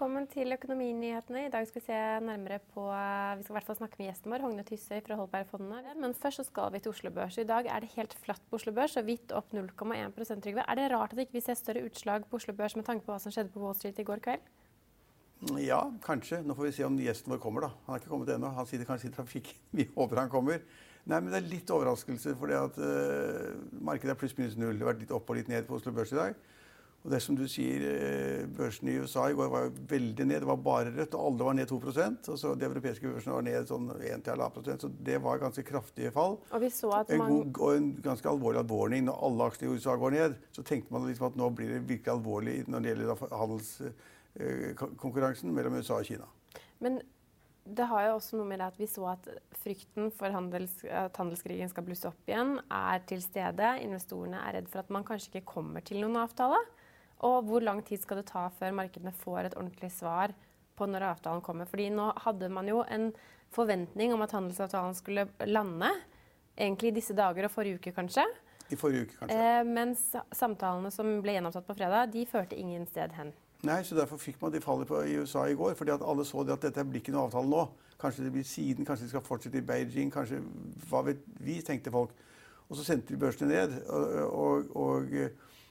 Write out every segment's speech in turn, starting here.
Velkommen til Økonominyhetene. I dag skal vi se nærmere på Vi skal i hvert fall snakke med gjesten vår, Hogne Tyssøy fra Holbergfondet. Men først så skal vi til Oslo Børs. I dag er det helt flatt på Oslo Børs, så vidt opp 0,1% Trygve. Er det rart at ikke vi ikke ser større utslag på Oslo Børs med tanke på hva som skjedde på Wall Street i går kveld? Ja, kanskje. Nå får vi se om gjesten vår kommer. da. Han er ikke kommet ennå. Han sitter kanskje i trafikken. Vi håper han kommer. Nei, men Det er litt overraskelse, fordi at uh, markedet er pluss-minus null. Det har vært litt opp og litt ned på Oslo Børs i dag. Og det som du sier, eh, Børsen i USA i går var jo veldig ned. Det var bare rødt, og alle var ned 2% og så De europeiske børsene var ned sånn 1-1,5% så det var ganske kraftige fall. Og vi så at en, god, og en ganske alvorlig warning. Når alle aksjene i USA går ned, så tenkte man liksom at nå blir det virkelig alvorlig når det gjelder handelskonkurransen mellom USA og Kina. Men det har jo også noe med det at vi så at frykten for handels, at handelskrigen skal blusse opp igjen, er til stede. Investorene er redd for at man kanskje ikke kommer til noen avtale. Og hvor lang tid skal det ta før markedene får et ordentlig svar på når avtalen kommer? Fordi nå hadde man jo en forventning om at handelsavtalen skulle lande. Egentlig i disse dager og forrige uke, kanskje. I forrige uke, kanskje. Eh, mens samtalene som ble gjenopptatt på fredag, de førte ingen sted hen. Nei, så Derfor fikk man de fallet på, i USA i går. fordi at alle så det at dette blir ikke noe avtale nå. Kanskje det blir siden, kanskje de skal fortsette i Beijing. kanskje, Hva vet vi, tenkte folk. Og så sendte de børsene ned. og, og, og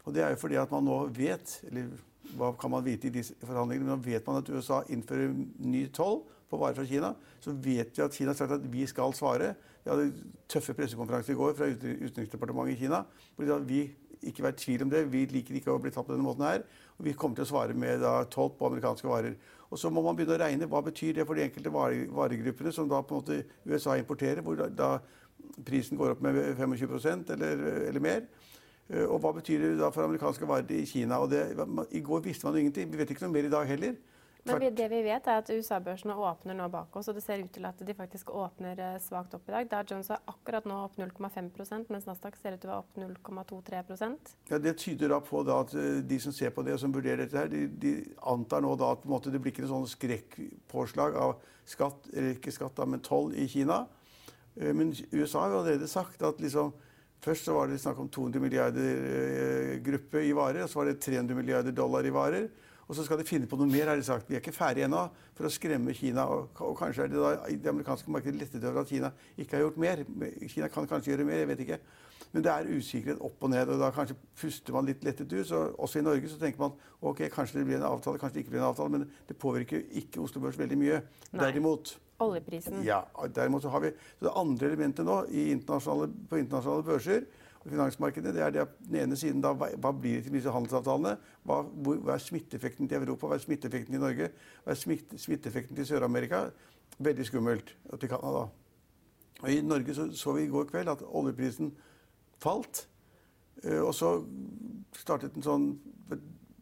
og det er jo fordi at man nå vet, eller hva kan man vite i disse forhandlingene, men nå vet man at USA innfører ny toll på varer fra Kina. Så vet vi at Kina har sagt at vi skal svare. Vi hadde tøffe pressekonferanser i går fra Utenriksdepartementet i Kina. hvor vi ikke være tvil om det. Vi liker ikke å bli tatt på denne måten her. Og vi kommer til å svare med toll på amerikanske varer. Og så må man begynne å regne hva betyr det for de enkelte varegruppene som da på en måte USA importerer, hvor da, da prisen går opp med 25% eller, eller mer. Eh, og hva betyr det da for amerikanske varer i Kina? Og det, I går visste man ingenting. Vi vet ikke noe mer i dag heller. Men det vi vet er at USA-børsene åpner nå bak oss, og det ser ut til at de faktisk åpner eh, svakt opp i dag. Dow Jones er akkurat nå opp 0,5% mens Nasdaq ser ut til å være opp 0,23% Ja, Det tyder da på da at eh, de som ser på det og som vurderer dette, her, de, de antar nå da at på en måte det blir ikke noe sånn skrekkpåslag av skatt, eller ikke skatt, da, men toll i Kina. Men USA har jo allerede sagt at liksom Først så var det snakk om 200 milliarder eh, gruppe i varer, og så var det 300 milliarder dollar i varer. Og så skal de finne på noe mer, har de sagt. Vi er ikke ferdige ennå for å skremme Kina. Og, og, kanskje er det da i det amerikanske markedet lettet over at Kina ikke har gjort mer. Kina kan kanskje gjøre mer, jeg vet ikke. Men det er usikkerhet opp og ned, og da kanskje puster man litt lettet ut. Så også i Norge så tenker man ok, kanskje det blir en avtale, kanskje det ikke blir en avtale. Men det påvirker ikke Oslo Børs veldig mye. Nei. Derimot Oljeprisen. Ja, derimot så har vi så Det andre elementet nå internasjonale, på internasjonale børser og finansmarkedet, det er det den ene siden da, hva, blir det til disse handelsavtalene? Hva, hvor, hva, er smitteeffekten til Europa? Hva er smitteeffekten til Norge? Hva er smitte, smitteeffekten til Sør-Amerika? Veldig skummelt. Og til Canada. Og I Norge så, så, vi i går kveld at oljeprisen falt. Eh, og så startet den sånn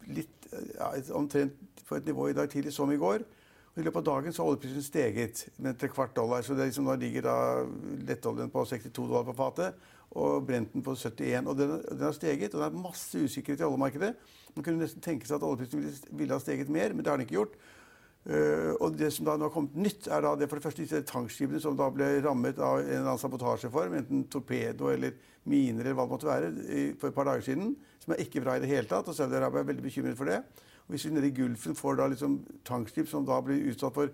litt ja, omtrent på et nivå i dag tidlig som i går. I løpet av dagen så har oljeprisen steget med tre kvart dollar. Så det liksom, nå ligger da lettoljen på 62 dollar på fatet og Brenten på 71. Og den, har steget, og det er masse usikkerhet i oljemarkedet. Man kunne nesten tenke seg at oljeprisen ville ha steget mer, men det har den ikke gjort. Uh, og det som da nå har kommet nytt, er da det for det første disse tankskipene som da ble rammet av en eller annen sabotasjeform, enten torpedo eller miner eller hva det måtte være, for et par dager siden. Som er ikke bra i det hele tatt. Og Saudi-Arabia er veldig bekymret for det. Og hvis vi nede i Gulfen får da liksom tankskip som da blir utsatt for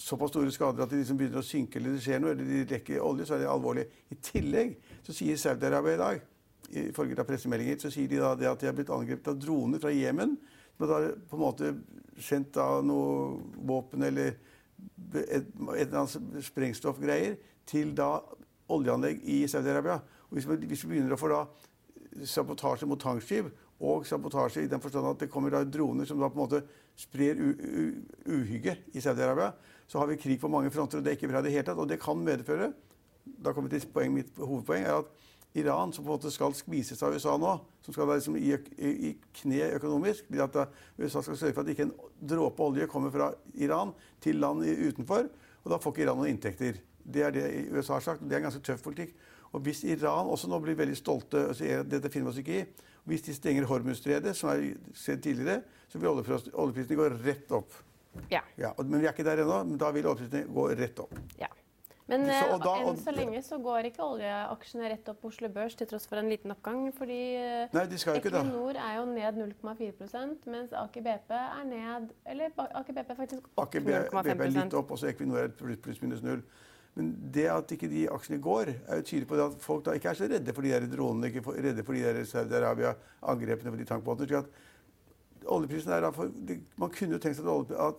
såpass store skader at de liksom begynner å synke eller det skjer noe, eller de lekker olje, så er det alvorlig. I tillegg så sier Saudi-Arabia i dag, i forrige av pressemeldinger, så sier de da det at de har blitt angrepet av droner fra Jemen. Som det på en måte sendt av noe våpen eller et, eller annet sprengstoffgreier til da oljeanlegg i Saudi-Arabia. Hvis, hvis vi begynner å få da sabotasje mot tankskip og sabotasje i den forstand at det kommer da droner som da på en måte sprer u uhygge i Saudi-Arabia, så har vi krig på mange fronter. og Det er ikke bra i det hele tatt. Og det kan medføre da kommer vi til poeng, Mitt hovedpoeng er at Iran, som på en måte skal skvises av USA nå, som skal være liksom i, i, kne økonomisk fordi at USA skal sørge for at ikke en dråpe olje kommer fra Iran til land utenfor. Og da får ikke Iran noen inntekter. Det er det USA har sagt. og Det er en ganske tøff politikk. Og hvis Iran også nå blir veldig stolte og dette finner vi oss ikke i, hvis de stenger Hormuzstredet, som er sett tidligere, så vil oljeprisene gå rett opp. Ja. Ja, men vi er ikke der ennå. Men da vil oljeprisene gå rett opp. ja. Men Så- eh, da- enn så lenge så går ikke oljeaksjene rett opp på Oslo Børs til tross for en liten oppgang. Fordi eh, Nei. Equinor er jo ned 0,4 mens Aker BP er ned Eller Aker BP er faktisk opp Aker BP er litt opp, og så Equinor er pluss, pluss minus null. Men det at ikke de aksjene går, er jo tydelig på at folk da ikke er så redde for de der dronene, ikke for, redde for de der Saudi-Arabia-angrepene for de tankbåtene. slik at Oljeprisen er da for, Man kunne jo tenkt seg at, olje, at,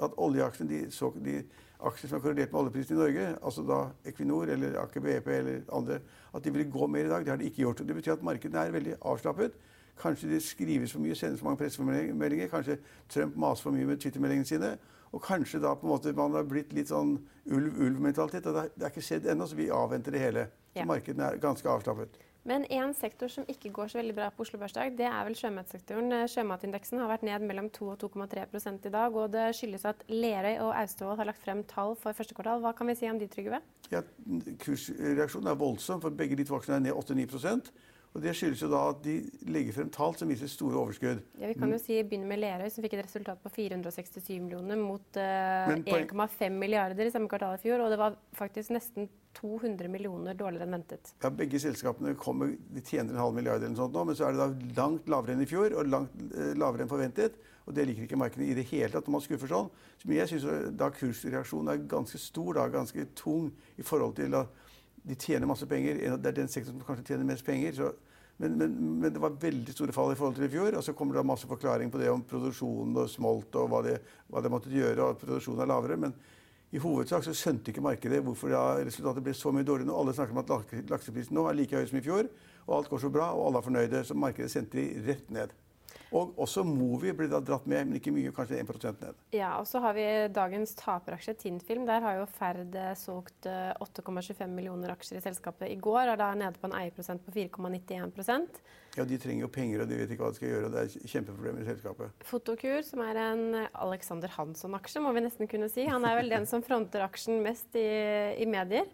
at oljeaksjene, de, så, de aksjene som er korrelert med oljeprisen i Norge, altså da Equinor eller Aker BP eller andre, at de ville gå mer i dag. Det har de ikke gjort. Det betyr at markedene er veldig avslappet. Kanskje det skrives for mye, sendes for mange pressemeldinger. Kanskje Trump maser for mye med Twitter-meldingene sine. Og kanskje da på en måte man har blitt litt sånn ulv-ulv-mentalitet. Det det er ikke skjedd ennå, så vi avventer det hele. Ja. Markedene er ganske avslappet. Men en sektor som ikke går så veldig bra på Oslo Børsdag, det er vel sjømatsektoren. Eh, Sjømatindeksen har vært ned mellom 2 og 2,3 i dag. Og det skyldes at Lerøy og Austevoll har lagt frem tall for første kvartal. Hva kan vi si om de, Trygve? Ja, kursreaksjonen er voldsom, for begge de to aksjene er ned 8-9 og Det skyldes jo da at de legger frem tall som viser store overskudd. Ja, vi kan jo si begynne med Lerøy, som fikk et resultat på 467 millioner mot uh, 1,5 milliarder i samme kvartal i fjor. Og det var faktisk nesten 200 millioner dårligere enn ventet. Ja, Begge selskapene kommer, de tjener en halv milliard, eller noe sånt nå, men så er det da langt lavere enn i fjor og langt eh, lavere enn forventet. og Det liker ikke markedet i det hele tatt når man skuffer sånn. Men jeg synes da kursreaksjonen er ganske stor, da, ganske tung i forhold til at de tjener masse penger. Det er den sektoren som kanskje tjener mest penger. Så, men, men, men det var veldig store fall i forhold til i fjor. Og så kommer det masse forklaring på det om produksjonen og smolt og hva det, hva det måtte gjøre, og at produksjonen er lavere. men i hovedsak så skjønte ikke markedet hvorfor da resultatet ble så mye dårligere nå. Alle snakker om at lakseprisen nå er like høy som i fjor, og alt går så bra, og alle er fornøyde. Så markedet sendte de rett ned. Og også Movi blir da dratt med, men ikke mye, kanskje 1% ned. Ja, og så har vi dagens taperaksje, Tindfilm. Der har jo Ferd eh, solgt eh, 8,25 millioner aksjer i selskapet i går, og da er nede på en eierprosent på 4,91% Ja, De trenger jo penger, og de vet ikke hva de skal gjøre. og Det er kjempeproblemer i selskapet. Fotokur, som er en eh, Alexander Hansson-aksje, må vi nesten kunne si. Han er vel den som fronter aksjen mest i, i medier.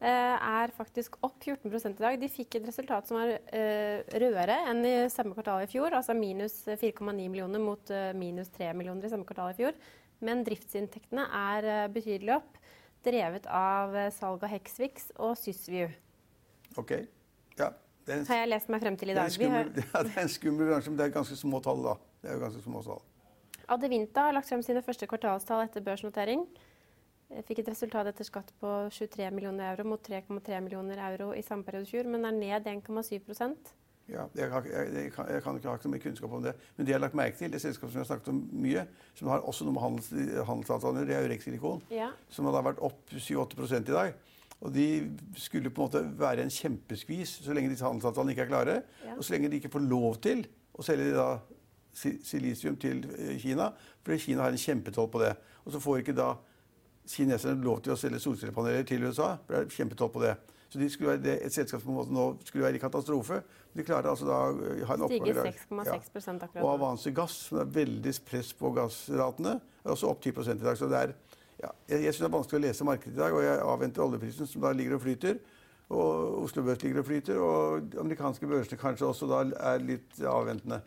Eh, er faktisk opp 14 i dag. De fikk et resultat som var eh, rødere enn i samme kvartal i fjor. Altså minus 4,9 millioner mot eh, minus 3 millioner i samme kvartal i fjor. Men driftsinntektene er betydelig opp, drevet av salg av Hexvix og Sysview. Ok? Ja, det er en, Har jeg lest meg frem til i det er dag. en Vi har- skummel, ja, det er en skummel bransje, men det er ganske små tall, da. Det er jo ganske små tall. Adevinta har lagt frem sine første kvartalstall etter børsnotering. Eh, Fikk et resultat etter skatt på 23 millioner euro mot 3,3 millioner euro i samme periode i fjor, men er ned 1,7 Ja, jeg, har, jeg, jeg, kan, jeg kan ikke ha så mye kunnskap om det. Men det jeg har lagt merke til, det selskapet som jeg har snakket om mye, som har også noe med handels, handelsavtaler det er jo Silikon, Ja. Som hadde vært opp 7-8 i dag. Og de skulle på en måte være en kjempeskvis så lenge disse handelsavtalene ikke er klare. Ja. Og så lenge de ikke får lov til å selge da silisium til eh, Kina, fordi Kina har en kjempetoll på det. Og så får ikke da kineserne lov til å selge solcellepaneler til USA. Det ble kjempetoll på det. Så de skulle være det, et selskap som nå skulle være i katastrofe. De klarer altså da å ha en oppgang Stiger dag. 6,6 Og akkurat nå. Avanse Gass, som er veldig press på gassratene, er også opp 10 i dag. Så det er, ja, jeg, jeg syns det er vanskelig å lese markedet i dag, og jeg avventer oljeprisen, som da ligger og flyter. Og Oslo Børs ligger og flyter, og de amerikanske børsene kanskje også da er litt avventende.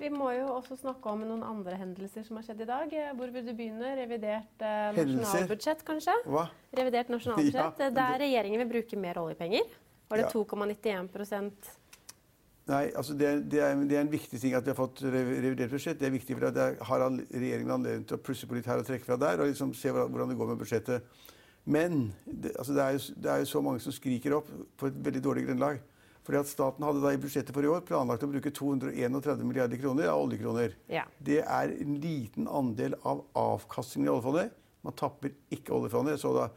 Vi må jo også snakke om noen andre hendelser som har skjedd i dag. Eh, Hvor vil du begynne? Revidert eh, nasjonalbudsjett, kanskje? Hva? Revidert nasjonalbudsjett, Ja, der regjeringen vil bruke mer oljepenger. Var det Ja. 2,91 Nei, altså det, er- det, er, det er en viktig ting at vi har fått revidert budsjett. Det er viktig for at det har regjeringen anledning til å plusse på litt her og trekke fra der, og liksom se hvordan hvordan det går med budsjettet. Men det, altså det, er jo, det er jo så mange som skriker opp på et veldig dårlig grunnlag. Fordi at Staten hadde da i budsjettet for i år planlagt å bruke 231 milliarder kroner av oljekroner. Ja. Det er en liten andel av avkastningen i oljefondet. Man tapper ikke oljefondet. Jeg så da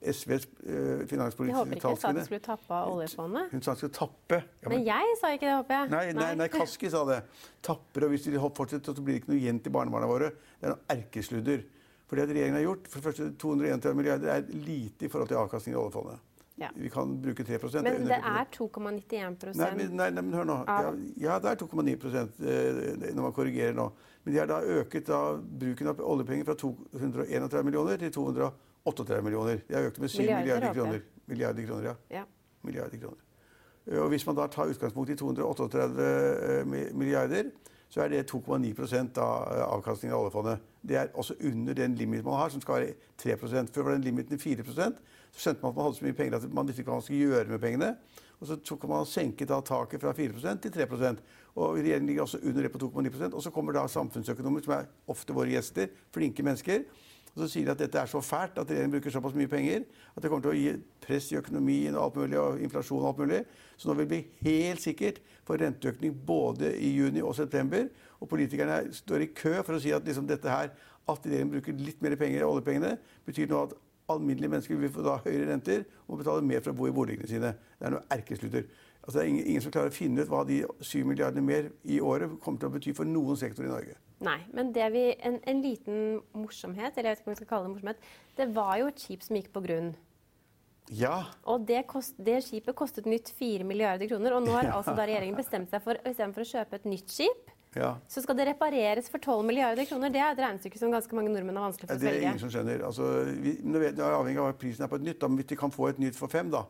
SVs uh, Jeg håper ikke jeg sa at skulle tappe av oljefondet. Hun sa hun skulle tappe. Ja, Men jeg sa ikke det, håper jeg. Nei, nei, nei, Kaski sa det. Tapper, og hvis de fortsetter, så blir det ikke noe igjen til barnebarna våre. Det er noe erkesludder. For det regjeringen har gjort, for det første 231 milliarder er lite i forhold til avkastningen i oljefondet. Ja. Vi kan bruke 3 det Men det er 2,91 Nei, nei, nei, men hør nå. Ja, ja det er 2,9 eh, når man korrigerer nå. Men de har da øket da, bruken av oljepenger fra 231 millioner til 238 millioner. De har økt med 7 Milliarder, milliarder, kroner. Milliarder kroner, ja. Ja. Milliarder kroner. Og hvis man da tar utgangspunkt i 238 eh, milliarder, så er det 2,9 av eh, avkastningen av oljefondet. Det er også under den limiten man har, som skal være 3% Før var den limiten 4 Så skjønte man at man hadde så mye penger at man visste ikke hva man skulle gjøre med pengene. Og så tok man senket da taket fra 4% til 3 Og regjeringen ligger også under det på 2,9% Og så kommer da samfunnsøkonomer, som er ofte våre gjester, flinke mennesker. Og så sier de at dette er så fælt at regjeringen bruker såpass mye penger at det kommer til å gi press i økonomien og alt mulig, og inflasjon og alt mulig. Så nå vil vi helt sikkert få renteøkning både i juni og september. Og politikerne står i kø for å si at liksom dette her, at regjeringen bruker litt mer penger, oljepengene, betyr nå at alminnelige mennesker vil få da høyere renter og betale mer for å bo i boligene sine. Det er noe erkeslutter. Altså, det er ingen, ingen som klarer å finne ut hva de 7 milliardene mer i året kommer til å bety for noen sektor i Norge. Nei, men det vi, en, en liten morsomhet, eller jeg vet ikke om vi skal kalle det morsomhet, det var jo et skip som gikk på grunn. Ja, Og det, kost, det skipet kostet nytt 4 milliarder kroner. Og nå har altså da regjeringen bestemt seg for istedenfor å kjøpe et nytt skip, ja. så skal det repareres for 12 milliarder kroner. Det er et regnestykke som ganske mange nordmenn har vanskelig for å Det er ingen som skjønner. Altså, vi, vet, det er avhengig av hva prisen er på et nytt, da, men hvis de kan få et nytt for fem, da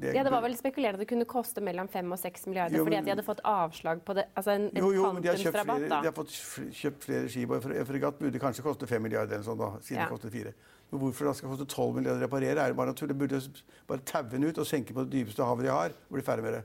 Ja, det var vel spekulert at det kunne koste mellom 5 og 6 milliarder, Jo, fordi at de hadde fått avslag på det. Altså en, en Jo, jo, men de har, kjøpt flere, de har fått kjøpt flere skip, og en fregatt burde kanskje koste fem milliarder, eller sånn da, siden Ja. det kostet fire. Men hvorfor det skal koste 12 milliarder å reparere, er det bare naturlig. De burde bare taue den ut og senke på det dypeste havet de har, og bli ferdig med det.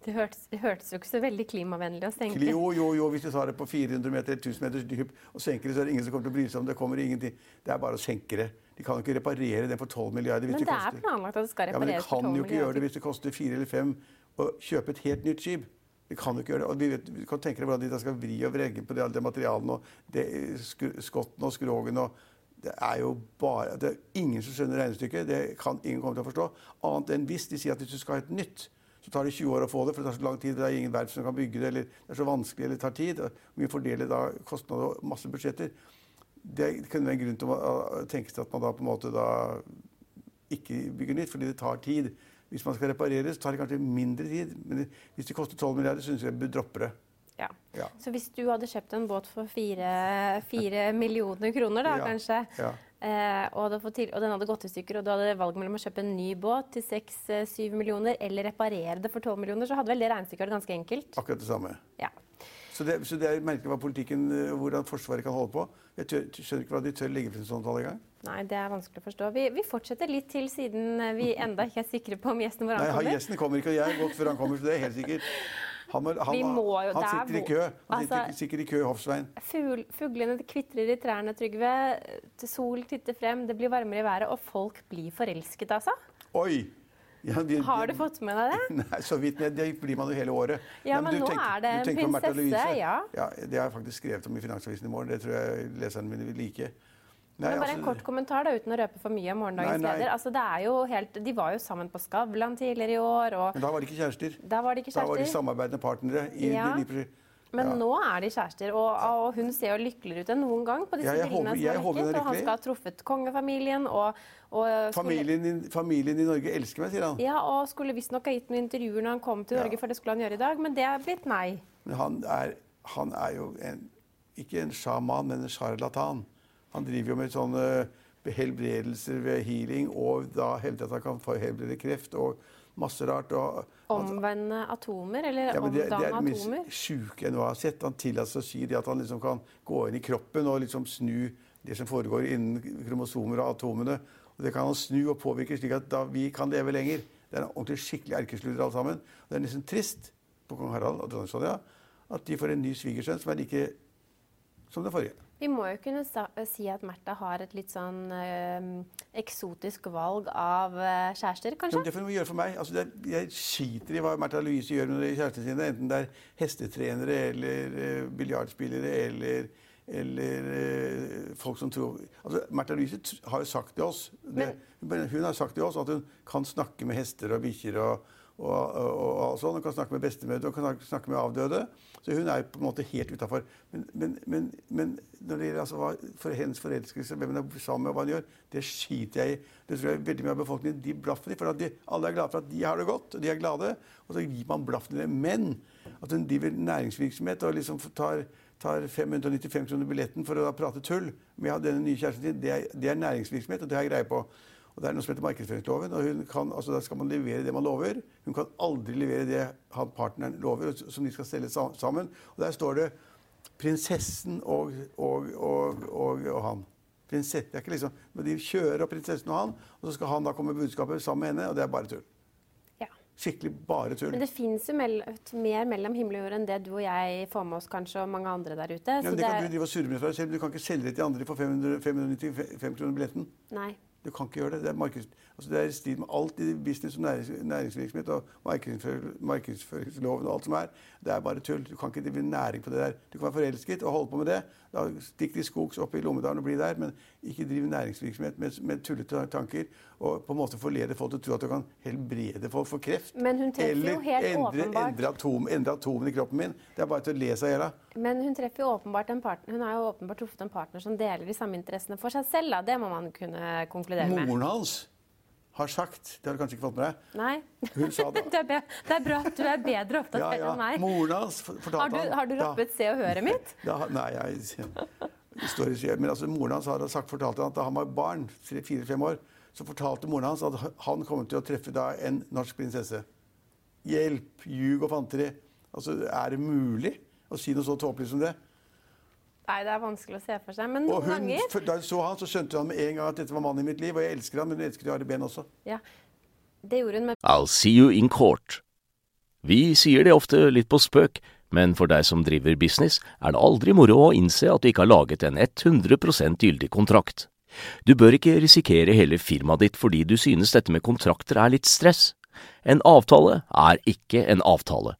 Det hørtes, det hørtes jo ikke så veldig klimavennlig å senke. Jo, jo, jo, hvis du tar det på 400 meter 1000 meters dyp og senker det, så er det ingen som kommer til å bry seg om det. kommer ingenting. Det er bare å senke det. De kan jo ikke reparere den for 12 milliarder. hvis Men det er koster. planlagt at det skal Ja, men de kan jo ikke gjøre det hvis det koster 4 eller 5 å kjøpe et helt nytt skip. De kan jo ikke gjøre det. Og vi, vet, vi kan tenke deg hvordan de skal vri og vrenge på det, det materialene og det, skru, skotten og skrogen og det er jo bare Det er ingen som skjønner regnestykket. Det kan ingen komme til å forstå. Annet enn hvis de sier at hvis du skal ha et nytt, så tar det 20 år å få det, for det tar så lang tid. Det er ingen verft som kan bygge det, eller det er så vanskelig, eller det tar tid. og Vi fordeler da kostnader og masse budsjetter. Det kunne være en grunn til å tenke seg at man da på en måte da ikke bygger nytt, fordi det tar tid. Hvis man skal reparere, så tar det kanskje mindre tid. Men hvis det koster 12 milliarder, syns jeg vi dropper det. Ja. Ja. Så hvis du hadde kjøpt en båt for fire, fire millioner kroner, da Ja, kanskje, ja. Eh, og, til, og den hadde gått i stykker, og du hadde valget mellom å kjøpe en ny båt til 6-7 millioner eller reparere det for 12 millioner, så hadde vel det regnestykket vært ganske enkelt. Akkurat det samme. Ja. Så det, så det er merkelig hva politikken, eh, hvordan Forsvaret kan holde på. Jeg tør, skjønner ikke hva de tør legge frem sånn tall engang. Nei, det er vanskelig å forstå. Vi, vi fortsetter litt til, siden eh, vi enda ikke er sikre på om gjesten vår Nei, han. Gjesten kommer ikke, og jeg har gått før han kommer, så det er helt sikkert. Han, han, han, han er sitter i kø. Han sitter Altså- sikkert i kø i Hoffsveien. Fugl, fuglene kvitrer i trærne, Trygve. Sol titter frem, det blir varmere i været, og folk blir forelsket, altså. Oi! Ja, de- Har du fått med deg det? Nei, så vidt. Det blir man jo hele året. Ja, men men nå tenker- er det en prinsesse, ja. ja. Det har jeg faktisk skrevet om i Finansavisen i morgen. Det tror jeg leserne mine vil like. Nei, bare en altså- kort kommentar da, uten å røpe for mye om morgendagens Nei, nei. leder. Altså, det er jo helt, de var jo sammen på Skavlan tidligere i år, og Men da var de ikke kjærester. da var de ikke Da var de samarbeidende partnere. i Ja. de nye. Men Ja. nå er de kjærester, og, og hun ser jo lykkeligere ut enn noen gang på disse Ja, jeg håper- jeg er håper er. Og han skal ha truffet kongefamilien, og, og Familien, i- familien i Norge elsker meg, sier han. ja, og skulle visstnok ha gitt noen intervjuer når han kom til Ja. Norge, for det skulle han gjøre i dag, men det er blitt nei. Men han er, han er jo en, ikke en sjaman, men en sjarlatan. Han driver jo med sånne helbredelser ved healing, og da hevder at han kan få helbrede kreft og masse rart. Og, Omvende atomer, eller ja, omdanne det, det er det atomer. mest sjuke jeg nå har sett. Han tillater seg å si det at han liksom kan gå inn i kroppen og liksom snu det som foregår innen kromosomer og atomene. Og det kan han snu og påvirke slik at da vi kan leve lenger. Det er en ordentlig skikkelig erkesludder alle sammen. Og det er nesten trist på kong Harald og dronning Sonja at de får en ny svigersønn som er like som den forrige. Vi må jo kunne si at Märtha har et litt sånn øh, eksotisk valg av eh, kjærester, kanskje? men det får hun gjøre for meg. Altså, det er, jeg skiter i hva Märtha Louise gjør med kjærestene sine, enten det er hestetrenere eller øh, biljardspillere eller, eller øh, folk som tror altså, Märtha Louise har jo sagt til oss det, hun, hun har sagt til oss at hun kan snakke med hester og bikkjer og, og, og, og, sånn. Hun kan snakke med bestemødre og kan snakke- med avdøde. Så hun er på en måte helt utafor. Men, men, men, men når det gjelder altså, hva, for hennes forelskelse, hvem hun er sammen med, og hva hun gjør, det skiter jeg i. Det tror jeg veldig mye av befolkningen de blaffer i. For de, alle er glade for at de har det godt, og de er glade. Og så gir man blaffen i det. Men at hun driver næringsvirksomhet og liksom tar, tar 595 kroner billetten for å prate tull med denne nye kjæresten sin, det det er næringsvirksomhet, og det har jeg greie på. Og Det er noe som heter markedsføringsloven. og hun kan, altså Der skal man levere det man lover. Hun kan aldri levere det han partneren lover, som de skal selge sammen. Og Der står det 'prinsessen og, og, og, og, og han'. Prinsesse, det er ikke liksom, men De kjører opp prinsessen og han, og så skal han da komme med budskapet sammen med henne. Og det er bare tull. Ja. Skikkelig bare tull. Men det fins jo mell mer mellom himmel og jord enn det du og jeg får med oss, kanskje, og mange andre der ute. Ja, men det kan er... du drive og surre med deg selv. men Du kan ikke selge det til andre for 595 kroner billetten. Nei. Du kan ikke gjøre det. Det altså det er i strid med alt i business og nærings, næringsvirksomhet og markedsfør, markedsføringsloven og alt som er. Det er bare tull. Du kan ikke drive næring på det der. Du kan være forelsket og holde på med det. Da Stikk til skogs opp i Lommedalen og bli der, men ikke drive næringsvirksomhet med, med tullete tanker og på en måte forlede folk til å tro at du kan helbrede folk for kreft. Men hun treffer jo helt endre, åpenbart- endre, atom, endre atomen i kroppen min. Det er bare til å le seg i hjel. Men hun treffer jo åpenbart en partner, hun har jo åpenbart truffet en partner som deler de samme interessene for seg selv. Da. Det må man kunne konkludere med. Moren hans har sagt Det har du kanskje ikke fått med deg? Nei. Hun sa det. det, er det er bra at du er bedre Ja, oppdatert ja. enn meg. Moren hans fortalte Har du, han- har du rappet Se og Høret mitt? Da, nei, jeg, står i Men altså, moren hans har sagt, fortalte han at da han var barn, fire-fem år, så fortalte moren hans at han kom til å treffe da en norsk prinsesse. Hjelp, ljug og fanteri. Altså, er det mulig å si noe så tåpelig som det? Nei, det er vanskelig å se for seg. Men Og noen hun, ganger da hun så han, så skjønte han med en gang at dette var mannen i mitt liv. Og jeg elsker han, men hun elsker Ari Behn også. ja, Det gjorde hun med I'll see you in court. Vi sier det ofte litt på spøk, men for deg som driver business, er det aldri moro å innse at du ikke har laget en 100% gyldig kontrakt. Du bør ikke risikere hele firmaet ditt fordi du synes dette med kontrakter er litt stress. En avtale er ikke en avtale.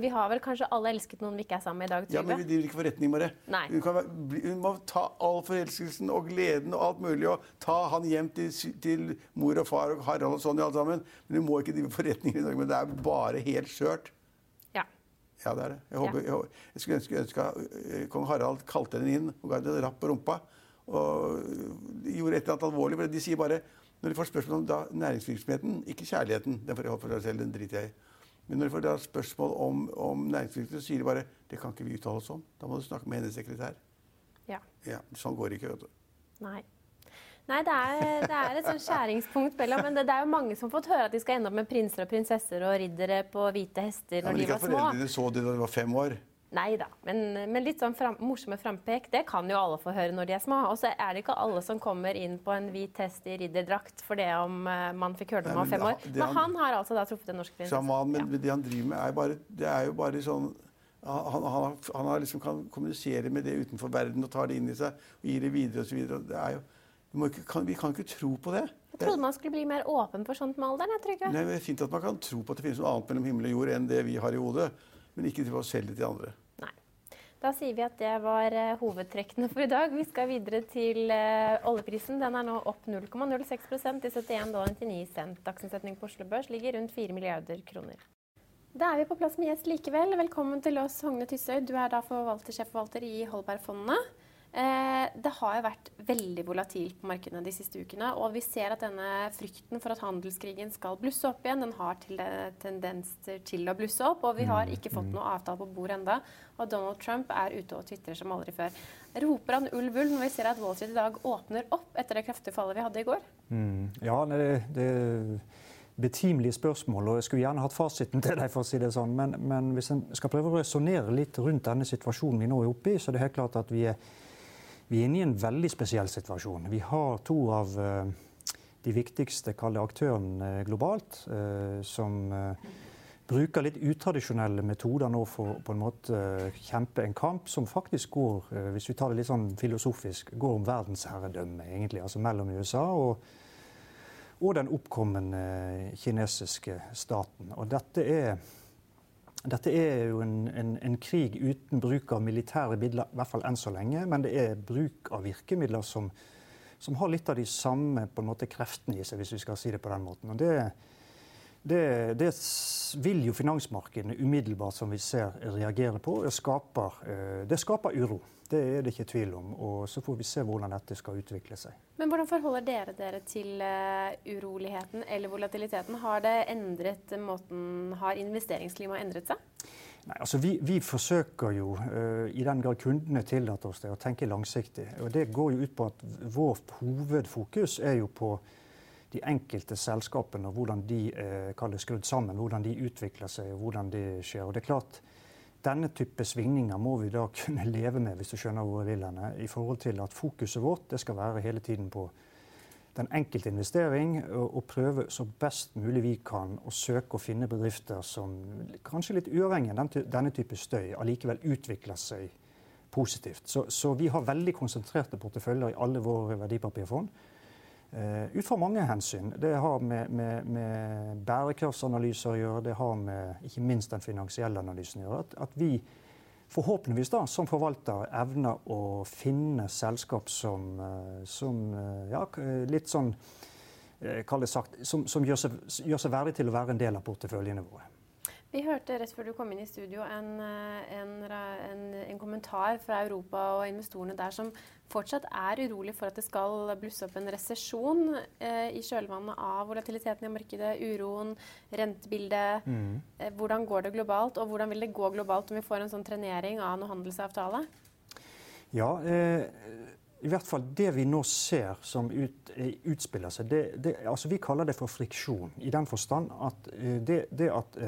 Vi har vel kanskje alle elsket noen vi ikke er sammen med i dag, Ja, men vi driver ikke forretning med det. Nei. Hun, kan være, hun må ta all forelskelsen og gleden og alt mulig og ta han hjem til, til mor og far og Harald og sånn i alt sammen. Men hun må ikke drive forretning i dag, Men det er bare helt skjørt. Ja. Ja, det er det. Jeg, håper, jeg, jeg skulle ønske, ønske kong Harald kalte henne inn og ga henne en rapp på rumpa. Og gjorde et eller annet alvorlig. For de sier bare Når de får spørsmål om da, næringsvirksomheten, ikke kjærligheten, den får de holde for seg selv, den driter jeg i. Men når de får da spørsmål om, om næringsvirksomhet, så sier de bare det kan ikke vi uttale oss om. Da må du snakke med hennes sekretær. ja. Ja, Sånn går det ikke. vet du. Nei. Nei, det er, det er et sånn skjæringspunkt mellom Men det, det er jo mange som har fått høre at de skal ende opp med prinser og prinsesser og riddere på hvite hester Ja, når men de ikke var at små. foreldrene så det da de var fem år. Nei da. Men, men litt sånn fram, morsomme frampek, det kan jo alle få høre når de er små. Og så er det ikke alle som kommer inn på en hvit hest i ridderdrakt for det om uh, man fikk høre det om man var fem år. Men han- har altså da truffet en norsk prinsesse. Sjaman, men Ja. det han driver med, er, bare, det er jo bare sånn han, han, han liksom kan kommunisere med det utenfor verden og tar det inn i seg og gir det videre osv. Vi, kan, vi kan ikke tro på det. Jeg trodde man skulle bli mer åpen for sånt med alderen. jeg. Nei, men det er fint at man kan tro på at det finnes noe annet mellom himmel og jord enn det vi har i hodet, men ikke til å selge til andre. Da sier vi at det var eh, hovedtrekkene for i dag. Vi skal videre til eh, oljeprisen. Den er nå opp 0,06% til 71 dollar 99 cent. Dagsomsetning på Oslo Børs ligger rundt 4 milliarder kroner. Da er vi på plass med gjest likevel. Velkommen til oss, Hogne Tysøy. Du er da forvalter, sjefforvalter i Holbergfondet. Eh, det har jo vært veldig volatilt på markedene de siste ukene. Og vi ser at denne frykten for at handelskrigen skal blusse opp igjen, den har til tendenser til å blusse opp. Og vi har mm, ikke fått mm. noe avtale på bordet enda. Og Donald Trump er ute og tvitrer som aldri før. Roper han ulv ulv når vi ser at Wall Street i dag åpner opp etter det kraftige fallet vi hadde i går? Mm. Ja, det, det betimelige spørsmål, og jeg skulle gjerne hatt fasiten til deg. for å si det sånn, Men, men hvis en skal prøve å resonnere litt rundt denne situasjonen vi nå er oppe i, så er det helt klart at vi er, vi er inne i en veldig spesiell situasjon. Vi har to av uh, de viktigste aktørene uh, globalt uh, som bruker litt utradisjonelle metoder nå for på en måte kjempe en kamp som faktisk går, hvis vi tar det litt sånn filosofisk, går om verdensherredømme, egentlig. Altså mellom USA og og den oppkommende kinesiske staten. Og dette er, dette er jo en, en, en, krig uten bruk av militære midler, i hvert fall enn så lenge. Men det er bruk av virkemidler som, som har litt av de samme måte, kreftene i seg, hvis vi skal si det på den måten. Og det, det, det vil jo finansmarkedene umiddelbart, som vi ser, reagere på. Det skaper, eh, det skaper uro. Det er det ikke tvil om. Og så får vi se hvordan dette skal utvikle seg. Men hvordan forholder dere dere til uh, uroligheten eller volatiliteten? Har det endret måten Har investeringsklimaet endret seg? Nei, altså vi, vi forsøker jo, uh, i den grad kundene tillater oss det, å tenke langsiktig. Og det går jo ut på at vårt hovedfokus er jo på de enkelte selskapene og hvordan de uh, er skrudd sammen, hvordan de utvikler seg og hvordan det skjer. Og det er klart, denne type svingninger må vi da kunne leve med, hvis du skjønner hvor jeg vil henne, i forhold til at fokuset vårt det skal være hele tiden på den enkelte investering, og prøve så best mulig vi kan å søke å finne bedrifter som kanskje litt uavhengig av denne type støy allikevel utvikler seg positivt. Så, så vi har veldig konsentrerte porteføljer i alle våre verdipapirfond. Uh, ut fra mange hensyn. Det har med, med, med bærekraftsanalyser å gjøre, det har med ikke minst den finansielle analysen å gjøre. At, at, vi forhåpentligvis da, som forvaltere evner å finne selskap som, uh, som uh, ja, litt sånn sagt, som, som gjør, seg, seg verdig til å være en del av porteføljene våre. Vi hørte rett før du kom inn i studio en, eh, en, en, en, kommentar fra Europa og investorene der som fortsatt er urolig for at det skal blusse opp en resesjon eh, i kjølvannet av volatiliteten i markedet, uroen, rentebildet. Mm. Eh, hvordan går det globalt, og hvordan vil det gå globalt om vi får en sånn trenering av noen handelsavtale? Ja, eh, i hvert fall det vi nå ser som ut, eh, utspiller seg, det, det, altså vi kaller det for friksjon. I den forstand at eh, det, det at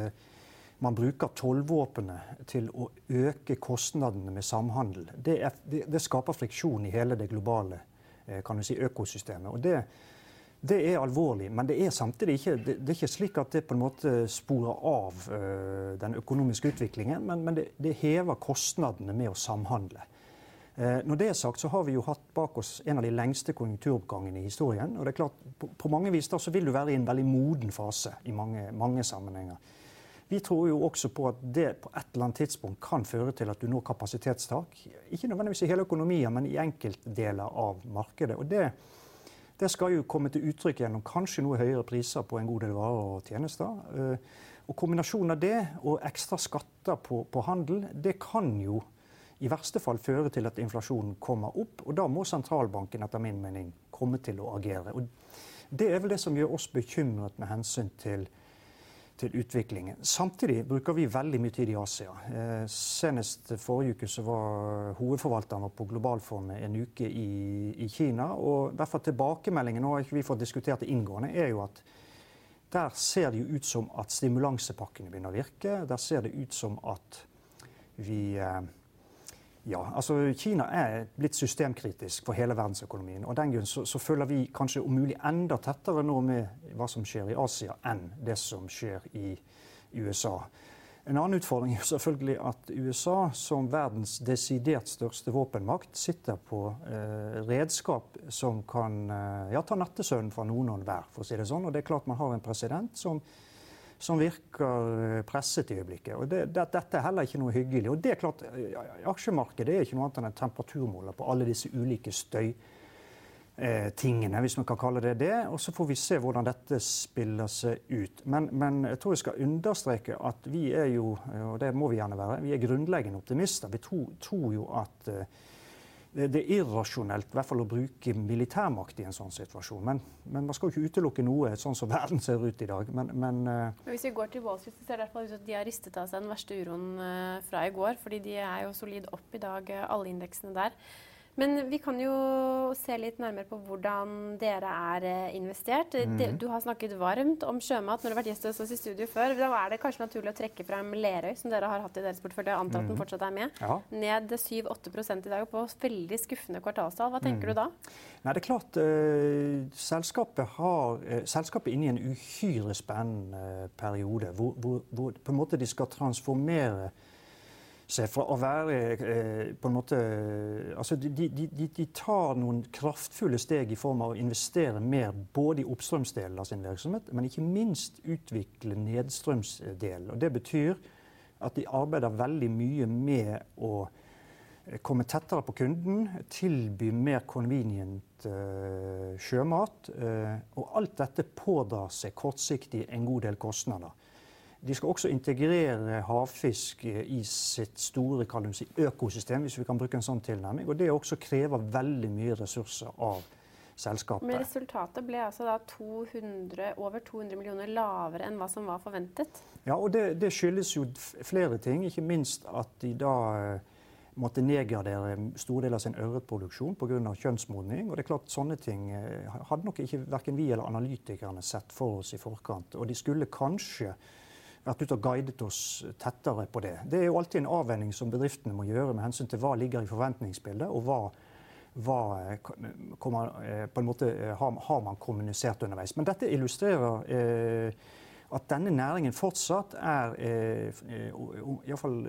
man bruker tollvåpenet til å øke kostnadene med samhandel. Det, er, det, det skaper friksjon i hele det globale eh, si, økosystemet. Og det, det, er alvorlig, men det er samtidig ikke, det, er ikke slik at det på en måte sporer av uh, den økonomiske utviklingen, men, men det, hever kostnadene med å samhandle. Uh, når det er sagt, så har vi jo hatt bak oss en av de lengste konjunkturoppgangene i historien. og det er klart, På, på mange vis da, så vil du være i en veldig moden fase i mange, mange sammenhenger. Vi tror jo også på at det på et eller annet tidspunkt kan føre til at du når kapasitetstak. Ikke nødvendigvis i hele økonomien, men i enkeltdeler av markedet. Og det, det, skal jo komme til uttrykk gjennom kanskje noe høyere priser på en god del varer og tjenester. Eh, og kombinasjonen av det og ekstra skatter på, på handel, det kan jo i verste fall føre til at inflasjonen kommer opp. Og da må sentralbanken etter min mening komme til å agere. Og det er vel det som gjør oss bekymret med hensyn til til utviklingen. Samtidig bruker vi veldig mye tid i Asia. Eh, senest forrige uke så var hovedforvalteren på Globalfondet en uke i, i, Kina. og derfor Tilbakemeldingen nå har ikke vi fått diskutert det inngående, er jo at der ser det jo ut som at stimulansepakkene begynner å virke. Der ser det ut som at vi eh, ja, altså Kina er blitt systemkritisk for hele verdensøkonomien. og Den grunn så, så, følger vi kanskje om mulig enda tettere nå med hva som skjer i Asia, enn det som skjer i USA. En annen utfordring er selvfølgelig at USA, som verdens desidert største våpenmakt, sitter på eh, redskap som kan eh, ja, ta nattesøvnen fra noen og enhver, for å si det sånn. Og det er klart man har en president som som virker eh, presset i øyeblikket. Og det, det, Dette er heller ikke noe hyggelig. Og det er klart, eh, Aksjemarkedet er ikke noe annet enn en temperaturmåler på alle disse ulike støytingene, hvis man kan kalle det det. Og så får vi se hvordan dette spiller seg ut. Men, men, jeg tror jeg skal understreke at vi er jo, og det må vi gjerne være, vi er grunnleggende optimister. Vi tror, tror jo at det er irrasjonelt i hvert fall å bruke militærmakt i en sånn situasjon. Men, men man skal jo ikke utelukke noe, sånn som verden ser ut i dag. Men, men, men Hvis vi går til Wall Street, så ser det ut at de har ristet av seg den verste uroen fra i går. fordi de er jo solid opp i dag, alle indeksene der. Men vi kan jo se litt nærmere på hvordan dere er eh, investert. Mm. Du har snakket varmt om sjømat når du har vært gjest hos oss i studio før. Da er det kanskje naturlig å trekke frem Lerøy, som dere har hatt i deres portefølje. Jeg antar at den mhm. fortsatt er med. Ja. Ned 7-8 i dag på veldig skuffende kvartalstall. Hva tenker mm. du da? Nei, det er klart uh, selskapet, har, uh, selskapet er inne i en uhyre spennende periode hvor, hvor, hvor de skal transformere seg fra å være eh, på en måte altså de, de, de, de, tar noen kraftfulle steg i form av å investere mer både i oppstrømsdelen av sin virksomhet, men ikke minst utvikle nedstrømsdelen. Og Det betyr at de arbeider veldig mye med å eh, komme tettere på kunden, tilby mer convenient uh, sjømat. Uh, og alt dette pådrar seg kortsiktig en god del kostnader. De skal også integrere havfisk i sitt store si, økosystem, hvis vi kan bruke en sånn tilnærming. Og det også krever veldig mye ressurser av selskapet. Men resultatet ble altså da 200, over 200 millioner lavere enn hva som var forventet? Ja, og det, det skyldes jo flere ting. Ikke minst at de da eh, måtte nedgradere store deler av sin ørretproduksjon pga. kjønnsmodning. Og det er klart Sånne ting eh, hadde nok ikke verken vi eller analytikerne sett for oss i forkant. Og de skulle kanskje vært ute og guidet oss tettere på det. Det er jo alltid en avveining som bedriftene må gjøre med hensyn til hva ligger i forventningsbildet, og hva, hva kommer, eh, på en måte, eh, har, har, man kommunisert underveis. Men dette illustrerer eh, at denne næringen fortsatt er eh, Iallfall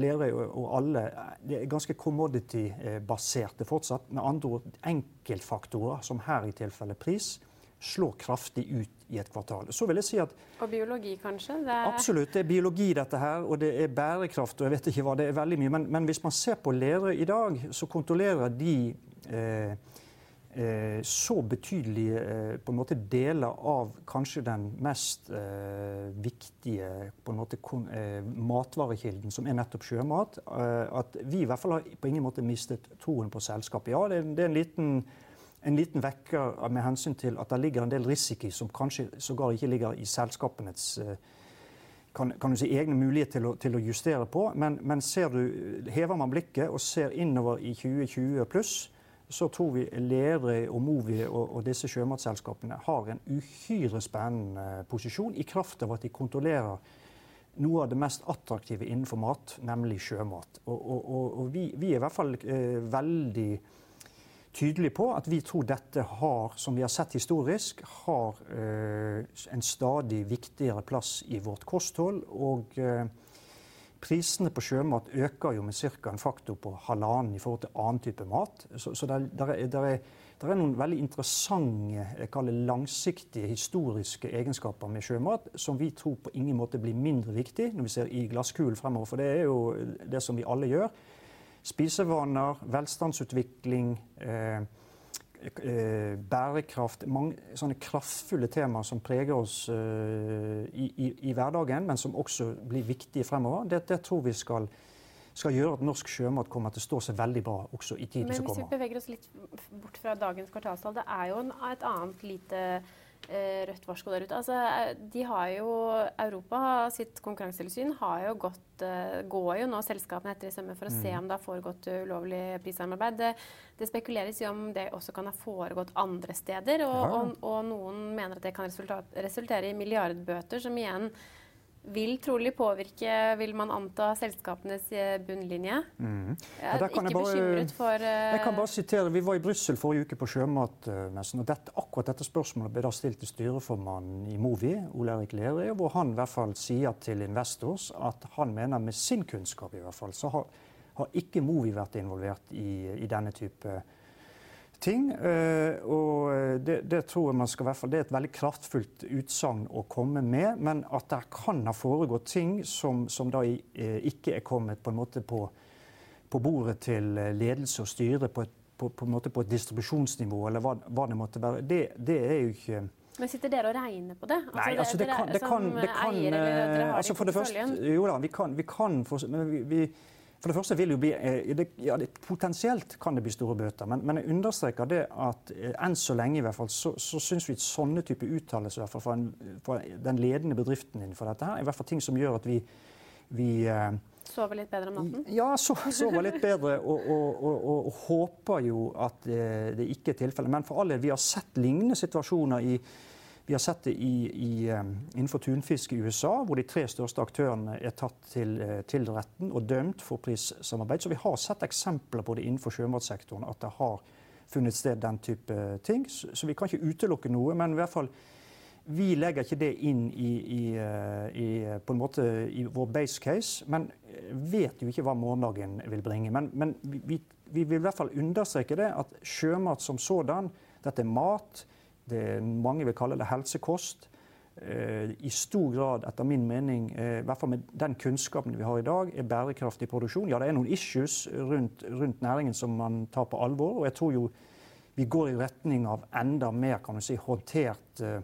Lerøy og alle det er ganske commodity-baserte fortsatt. Med andre ord enkeltfaktorer, som her i tilfelle pris, slår kraftig ut i et kvartal. Så vil jeg si at... Og biologi, kanskje? Det er... Absolutt. Det er biologi, dette her. Og det er bærekraft. og jeg vet ikke hva, Det er veldig mye. Men, men hvis man ser på Lerøy i dag, så kontrollerer de eh, eh, så betydelige eh, på en måte deler av kanskje den mest eh, viktige på en måte eh, matvarekilden, som er nettopp sjømat, eh, at vi i hvert fall har på ingen måte mistet troen på selskapet. Ja, det, det er en liten en liten vekker med hensyn til at det ligger en del risiko som kanskje sågar ikke ligger i selskapenes eh, kan, kan, si, egne muligheter til å, til å justere på. Men, men du, hever man blikket og ser innover i 2020 pluss, så tror vi Lerøy og Movi og, og, disse sjømatselskapene har en uhyre spennende posisjon i kraft av at de kontrollerer noe av det mest attraktive innenfor mat, nemlig sjømat. Og, og, og vi, vi, er i hvert fall eh, veldig tydelig på at vi tror dette har, som vi har sett historisk, har eh, en stadig viktigere plass i vårt kosthold. Og eh, prisene på sjømat øker jo med ca. en faktor på halvannen i forhold til annen type mat. Så, så der, der, er, der, er, der, er, noen veldig interessante, jeg kaller langsiktige, historiske egenskaper med sjømat som vi tror på ingen måte blir mindre viktig når vi ser i glasskulen fremover. For det er jo det som vi alle gjør spisevaner, velstandsutvikling, eh, eh, bærekraft Mange sånne kraftfulle temaer som preger oss eh, i, i, i, hverdagen, men som også blir viktige fremover. Det, det tror vi skal, skal gjøre at norsk sjømat kommer til å stå seg veldig bra også i tiden som kommer. Men hvis vi beveger oss litt bort fra dagens kvartalstall, det er jo et annet lite rødt varsko der ute. Altså, eh, de har jo, Europa sitt konkurransetilsyn har jo gått, eh, går jo nå selskapene etter i sømme for å mm. se om det har foregått ulovlig prissamarbeid. Det, det, spekuleres jo om det også kan ha foregått andre steder, og, ja. og, og noen mener at det kan resultere i milliardbøter, som igjen vil trolig påvirke, vil man anta, selskapenes eh, bunnlinje. Mm. Jeg er ikke bare, bekymret for uh... Jeg kan bare sitere, Vi var i Brussel forrige uke på sjømatmessen. og dette, Akkurat dette spørsmålet ble da stilt til styreformannen i Movi, Ole Erik Lerøy, hvor han i hvert fall sier til Investors at han mener med sin kunnskap i hvert fall, så har, har ikke Movi vært involvert i, i denne type ting. Eh, og det, det, tror jeg man skal, det er et veldig kraftfullt utsagn å komme med. Men at det kan ha foregått ting som, som da eh, ikke er kommet på, en måte på, på bordet til ledelse og styre på et, på, på, på et distribusjonsnivå, eller hva, hva, det måtte være, det, det er jo ikke men sitter dere og regner på det? Altså, Nei, altså det, kan, det kan, det kan eier, eller altså for det første, Jo da, vi kan, vi kan for, men vi, vi For det første vil jo bli, eh, ja, det, Potensielt kan det bli store bøter, men, men jeg understreker det at eh, enn så lenge i hvert fall, så, så syns vi at sånne type uttalelser fra, fra, den ledende bedriften innenfor dette her, er i hvert fall ting som gjør at vi, vi eh, Sover litt bedre om natten? Ja, so, sover litt bedre. Og, og, og, og, håper jo at det, ikke er tilfellet. Men for all del, vi har sett lignende situasjoner i vi har sett det i, i, innenfor tunfisk i USA, hvor de tre største aktørene er tatt til, eh, til, retten og dømt for prissamarbeid. Så vi har sett eksempler på det innenfor sjømatsektoren, at det har funnet sted den type ting. Så, vi kan ikke utelukke noe, men i hvert fall vi legger ikke det inn i, i, eh, i, på en måte i vår base case, men vet jo ikke hva morgendagen vil bringe. Men, men vi, vi, vil i hvert fall understreke det at sjømat som sådan, dette er mat, det mange vil kalle det helsekost. Eh, I stor grad, etter min mening, eh, i hvert fall med den kunnskapen vi har i dag, er bærekraftig produksjon. Ja, det er noen issues rundt, rundt næringen som man tar på alvor. Og jeg tror jo vi går i retning av enda mer kan du si, håndtert uh,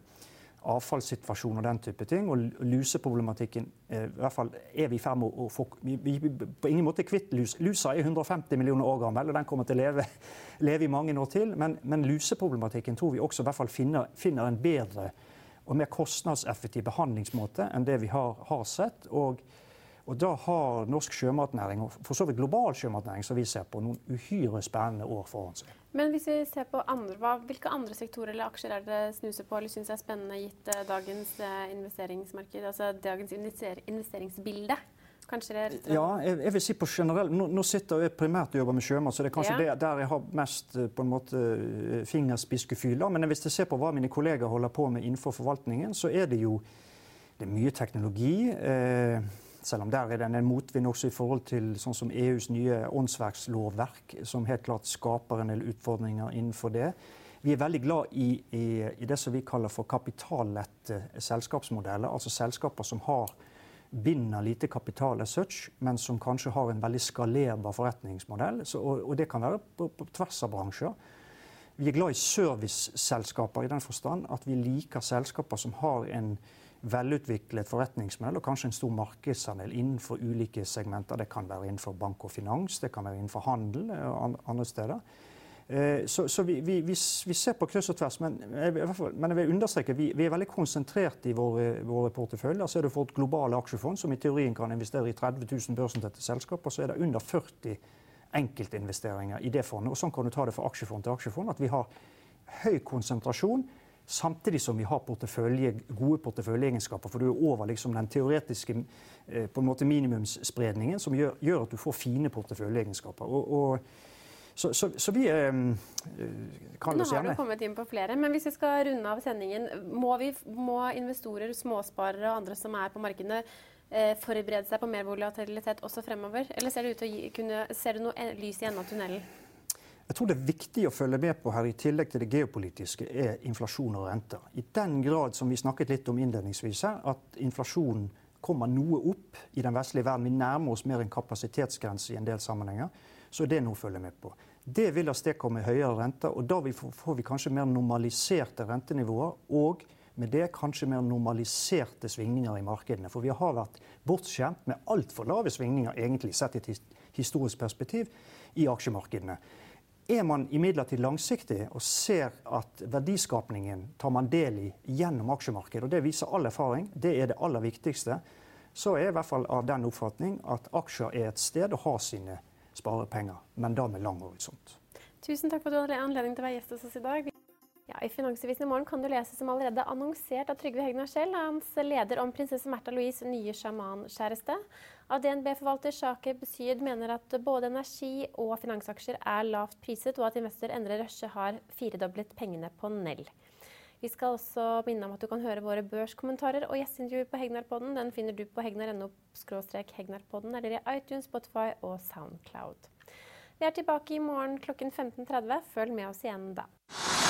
avfallssituasjon og den type ting. Og luseproblematikken eh, i hvert fall er vi i ferd med å få vi, På ingen måte kvitt lus. Lusa er 150 millioner år gammel, og den kommer til å leve, leve i mange år til. Men, men, luseproblematikken tror vi også i hvert fall finner, finner en bedre og mer kostnadseffektiv behandlingsmåte enn det vi har, har sett. Og, og, da har norsk sjømatnæring, og for så vidt global sjømatnæring, som vi ser på, noen uhyre spennende år foran seg. Men hvis vi ser på andre, hva, hvilke andre sektorer eller aksjer er det snuser på eller syns er spennende gitt uh, dagens uh, investeringsmarked, altså dagens invester investeringsbilde? Kanskje det er Ja, jeg, jeg, vil si på generell Nå, nå sitter jeg primært og jobber med sjømat, så det er kanskje ja. det, der jeg har mest uh, på en måte fingerspissgefühl. Men hvis jeg ser på hva mine kolleger holder på med innenfor forvaltningen, så er det jo det er mye teknologi. Eh, selv om der er det en motvind også i forhold til sånn som EUs nye åndsverkslovverk, som helt klart skaper en del utfordringer innenfor det. Vi er veldig glad i, i, i det som vi kaller for kapitallette selskapsmodeller. Altså selskaper som har binder lite kapital as such, men som kanskje har en veldig skalerbar forretningsmodell. Så, og, og, det kan være på, på, tvers av bransjer. Vi er glad i serviceselskaper i den forstand at vi liker selskaper som har en velutviklet forretningsmodell og kanskje en stor markedsandel innenfor ulike segmenter. Det kan være innenfor bank og finans, det kan være innenfor handel og andre steder. Eh, så, så vi, vi, vi, ser på kryss og tvers, men, men jeg vil understreke vi, vi er veldig konsentrert i våre, våre porteføljer. Så er det for et globale aksjefond som i teorien kan investere i 30 000 børsnoterte selskaper. Så er det under 40 enkeltinvesteringer i det fondet. Og sånn kan du ta det fra aksjefond til aksjefond. At vi har høy konsentrasjon Samtidig som vi har portefølje, gode porteføljeegenskaper. For du er over liksom den teoretiske eh, på en måte minimumsspredningen, som gjør, gjør at du får fine porteføljeegenskaper. Og, og, så, så, så, vi eh, kan Nå har du kommet inn på flere, men hvis vi skal runde av sendingen, må, vi, må investorer, småsparere og andre som er på markedene, eh, forberede seg på mer volatilitet også fremover? Eller ser, du noe lys i enden av tunnelen? Jeg tror det er viktig å følge med på her, i tillegg til det geopolitiske, er inflasjon og renter. I den grad som vi snakket litt om innledningsvis her, at inflasjonen kommer noe opp i den vestlige verden, vi nærmer oss mer en kapasitetsgrense i en del sammenhenger, så er det noe å følge med på. Det vil avstedkomme høyere renter, og da får vi kanskje mer normaliserte rentenivåer. Og med det kanskje mer normaliserte svingninger i markedene. For vi har vært bortskjemt med altfor lave svingninger, egentlig sett i et historisk perspektiv, i aksjemarkedene. Er man imidlertid langsiktig og ser at verdiskapningen tar man del i gjennom aksjemarkedet, og det viser all erfaring, det er det aller viktigste, så er jeg i hvert fall av den oppfatning at aksjer er et sted å ha sine sparepenger, men da med lang horisont. Tusen takk for at du hadde anledning til å være gjest hos oss i dag. Ja, I Finansavisen i morgen kan du lese som allerede annonsert av Trygve Hegnar selv, hans leder om prinsesse Märtha Louise' nye sjamankjæreste. Av DNB-forvalter Shaker Besyd mener at både energi- og finansaksjer er lavt priset, og at investor Endre Røsje har firedoblet pengene på Nell. Vi skal også minne om at du kan høre våre børskommentarer og gjesteintervjuer på Hegnarpodden. Den finner du på hegnar.no hegnarpodden eller i iTunes, Spotify og Soundcloud. Vi er tilbake i morgen klokken 15.30. Følg med oss igjen da.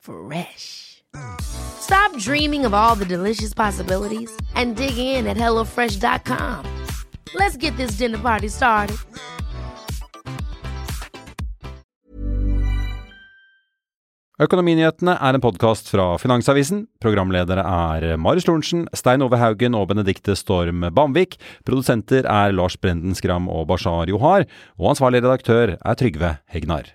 Fresh. Stop dreaming of all the delicious possibilities and dig in at HelloFresh.com. Let's get this dinner party started. Økonominyhetene er en podkast fra Finansavisen. Programledere er Marius Lorentzen, Stein Ove Haugen og Benedikte Storm Bamvik. Produsenter er Lars Brenden Skram og Bashar Johar. Og ansvarlig redaktør er Trygve Hegnar.